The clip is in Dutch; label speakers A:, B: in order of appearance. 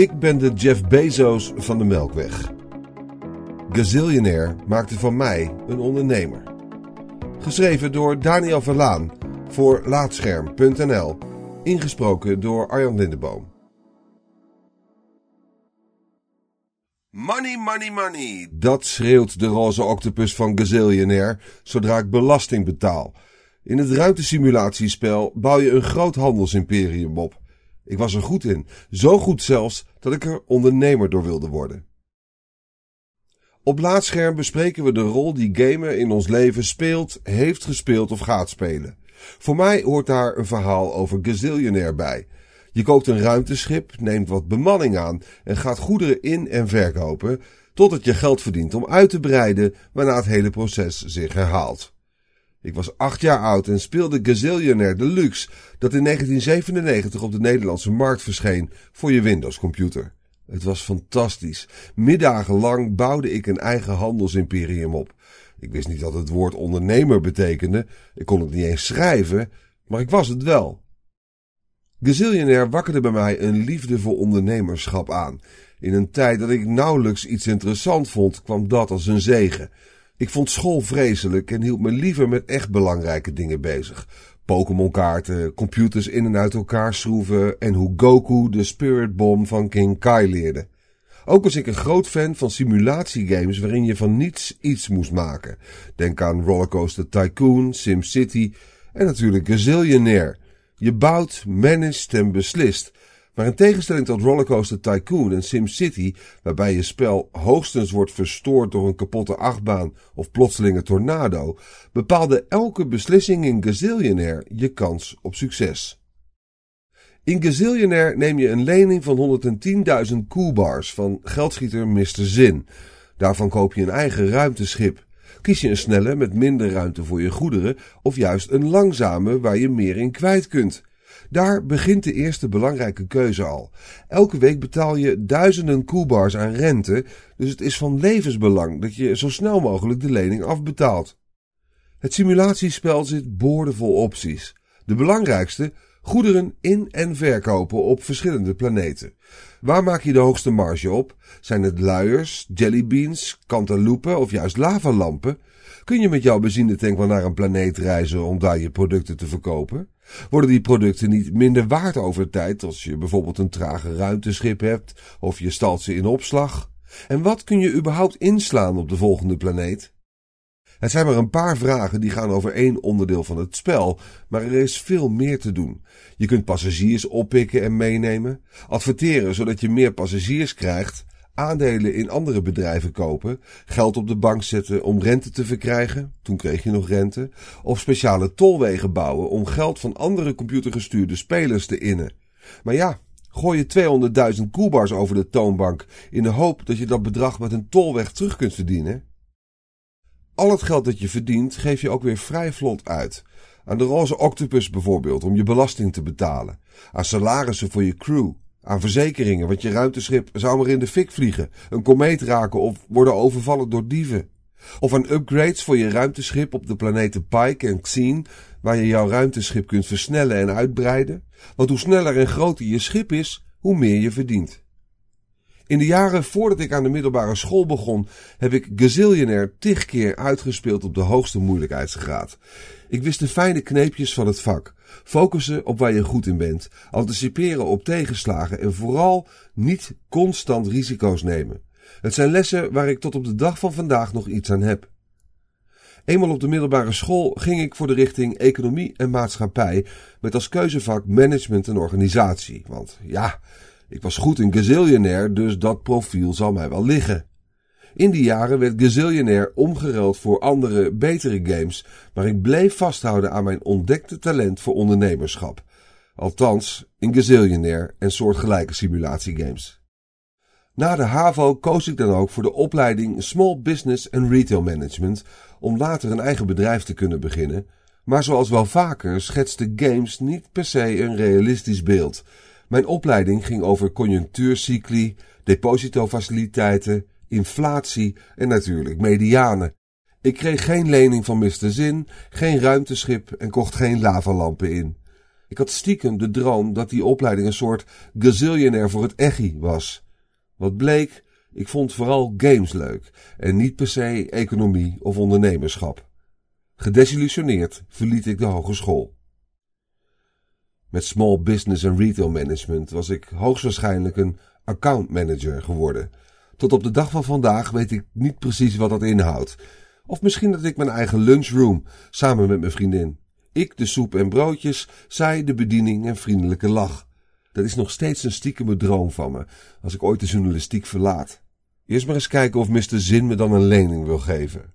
A: Ik ben de Jeff Bezos van de Melkweg. Gazillionaire maakte van mij een ondernemer. Geschreven door Daniel Verlaan voor Laatscherm.nl. Ingesproken door Arjan Lindeboom. Money, money, money. Dat schreeuwt de roze octopus van Gazillionaire zodra ik belasting betaal. In het ruimtesimulatiespel bouw je een groot handelsimperium op. Ik was er goed in, zo goed zelfs dat ik er ondernemer door wilde worden. Op Laatscherm bespreken we de rol die gamen in ons leven speelt, heeft gespeeld of gaat spelen. Voor mij hoort daar een verhaal over Gazillionaire bij. Je koopt een ruimteschip, neemt wat bemanning aan en gaat goederen in- en verkopen, totdat je geld verdient om uit te breiden, waarna het hele proces zich herhaalt. Ik was acht jaar oud en speelde Gazillionaire Deluxe, dat in 1997 op de Nederlandse markt verscheen voor je Windows-computer. Het was fantastisch. Middagen lang bouwde ik een eigen handelsimperium op. Ik wist niet dat het woord ondernemer betekende. Ik kon het niet eens schrijven, maar ik was het wel. Gazillionaire wakkerde bij mij een liefde voor ondernemerschap aan. In een tijd dat ik nauwelijks iets interessant vond, kwam dat als een zegen. Ik vond school vreselijk en hield me liever met echt belangrijke dingen bezig. Pokémon-kaarten, computers in en uit elkaar schroeven en hoe Goku de Spirit Bomb van King Kai leerde. Ook was ik een groot fan van simulatiegames waarin je van niets iets moest maken. Denk aan Rollercoaster Tycoon, SimCity en natuurlijk Gazillionaire. Je bouwt, managt en beslist. Maar in tegenstelling tot Rollercoaster Tycoon en SimCity, waarbij je spel hoogstens wordt verstoord door een kapotte achtbaan of plotselinge tornado, bepaalde elke beslissing in Gazillionaire je kans op succes. In Gazillionaire neem je een lening van 110.000 coolbars van geldschieter Mr. Zin. Daarvan koop je een eigen ruimteschip. Kies je een snelle met minder ruimte voor je goederen of juist een langzame waar je meer in kwijt kunt. Daar begint de eerste belangrijke keuze al. Elke week betaal je duizenden koelbars aan rente, dus het is van levensbelang dat je zo snel mogelijk de lening afbetaalt. Het simulatiespel zit boordevol opties. De belangrijkste, goederen in- en verkopen op verschillende planeten. Waar maak je de hoogste marge op? Zijn het luiers, jellybeans, cantaloupen of juist lavalampen? Kun je met jouw benzinetank wel naar een planeet reizen om daar je producten te verkopen? Worden die producten niet minder waard over tijd als je bijvoorbeeld een trage ruimteschip hebt of je stalt ze in opslag? En wat kun je überhaupt inslaan op de volgende planeet? Het zijn maar een paar vragen die gaan over één onderdeel van het spel, maar er is veel meer te doen. Je kunt passagiers oppikken en meenemen, adverteren zodat je meer passagiers krijgt, aandelen in andere bedrijven kopen, geld op de bank zetten om rente te verkrijgen, toen kreeg je nog rente, of speciale tolwegen bouwen om geld van andere computergestuurde spelers te innen. Maar ja, gooi je 200.000 koelbars over de toonbank in de hoop dat je dat bedrag met een tolweg terug kunt verdienen. Al het geld dat je verdient geef je ook weer vrij vlot uit. Aan de roze octopus bijvoorbeeld om je belasting te betalen. Aan salarissen voor je crew. Aan verzekeringen, want je ruimteschip zou maar in de fik vliegen, een komeet raken of worden overvallen door dieven. Of aan upgrades voor je ruimteschip op de planeten Pike en Xene, waar je jouw ruimteschip kunt versnellen en uitbreiden. Want hoe sneller en groter je schip is, hoe meer je verdient. In de jaren voordat ik aan de middelbare school begon, heb ik Gazillionaire tig keer uitgespeeld op de hoogste moeilijkheidsgraad. Ik wist de fijne kneepjes van het vak. Focussen op waar je goed in bent, anticiperen op tegenslagen en vooral niet constant risico's nemen. Het zijn lessen waar ik tot op de dag van vandaag nog iets aan heb. Eenmaal op de middelbare school ging ik voor de richting economie en maatschappij met als keuzevak management en organisatie. Want ja, ik was goed in Gazillionaire, dus dat profiel zal mij wel liggen. In die jaren werd Gazillionaire omgeruild voor andere, betere games, maar ik bleef vasthouden aan mijn ontdekte talent voor ondernemerschap. Althans, in Gazillionaire en soortgelijke simulatiegames. Na de HAVO koos ik dan ook voor de opleiding Small Business and Retail Management om later een eigen bedrijf te kunnen beginnen, maar zoals wel vaker schetste games niet per se een realistisch beeld. Mijn opleiding ging over conjunctuurcycli, depositofaciliteiten, inflatie en natuurlijk medianen. Ik kreeg geen lening van Mr. Zin, geen ruimteschip en kocht geen lavalampen in. Ik had stiekem de droom dat die opleiding een soort gazillionaire voor het echi was. Wat bleek, ik vond vooral games leuk en niet per se economie of ondernemerschap. Gedesillusioneerd verliet ik de hogeschool. Met small business en retail management was ik hoogstwaarschijnlijk een account manager geworden. Tot op de dag van vandaag weet ik niet precies wat dat inhoudt. Of misschien dat ik mijn eigen lunchroom samen met mijn vriendin. Ik de soep en broodjes, zij de bediening en vriendelijke lach. Dat is nog steeds een stiekeme droom van me, als ik ooit de journalistiek verlaat. Eerst maar eens kijken of Mr. Zin me dan een lening wil geven.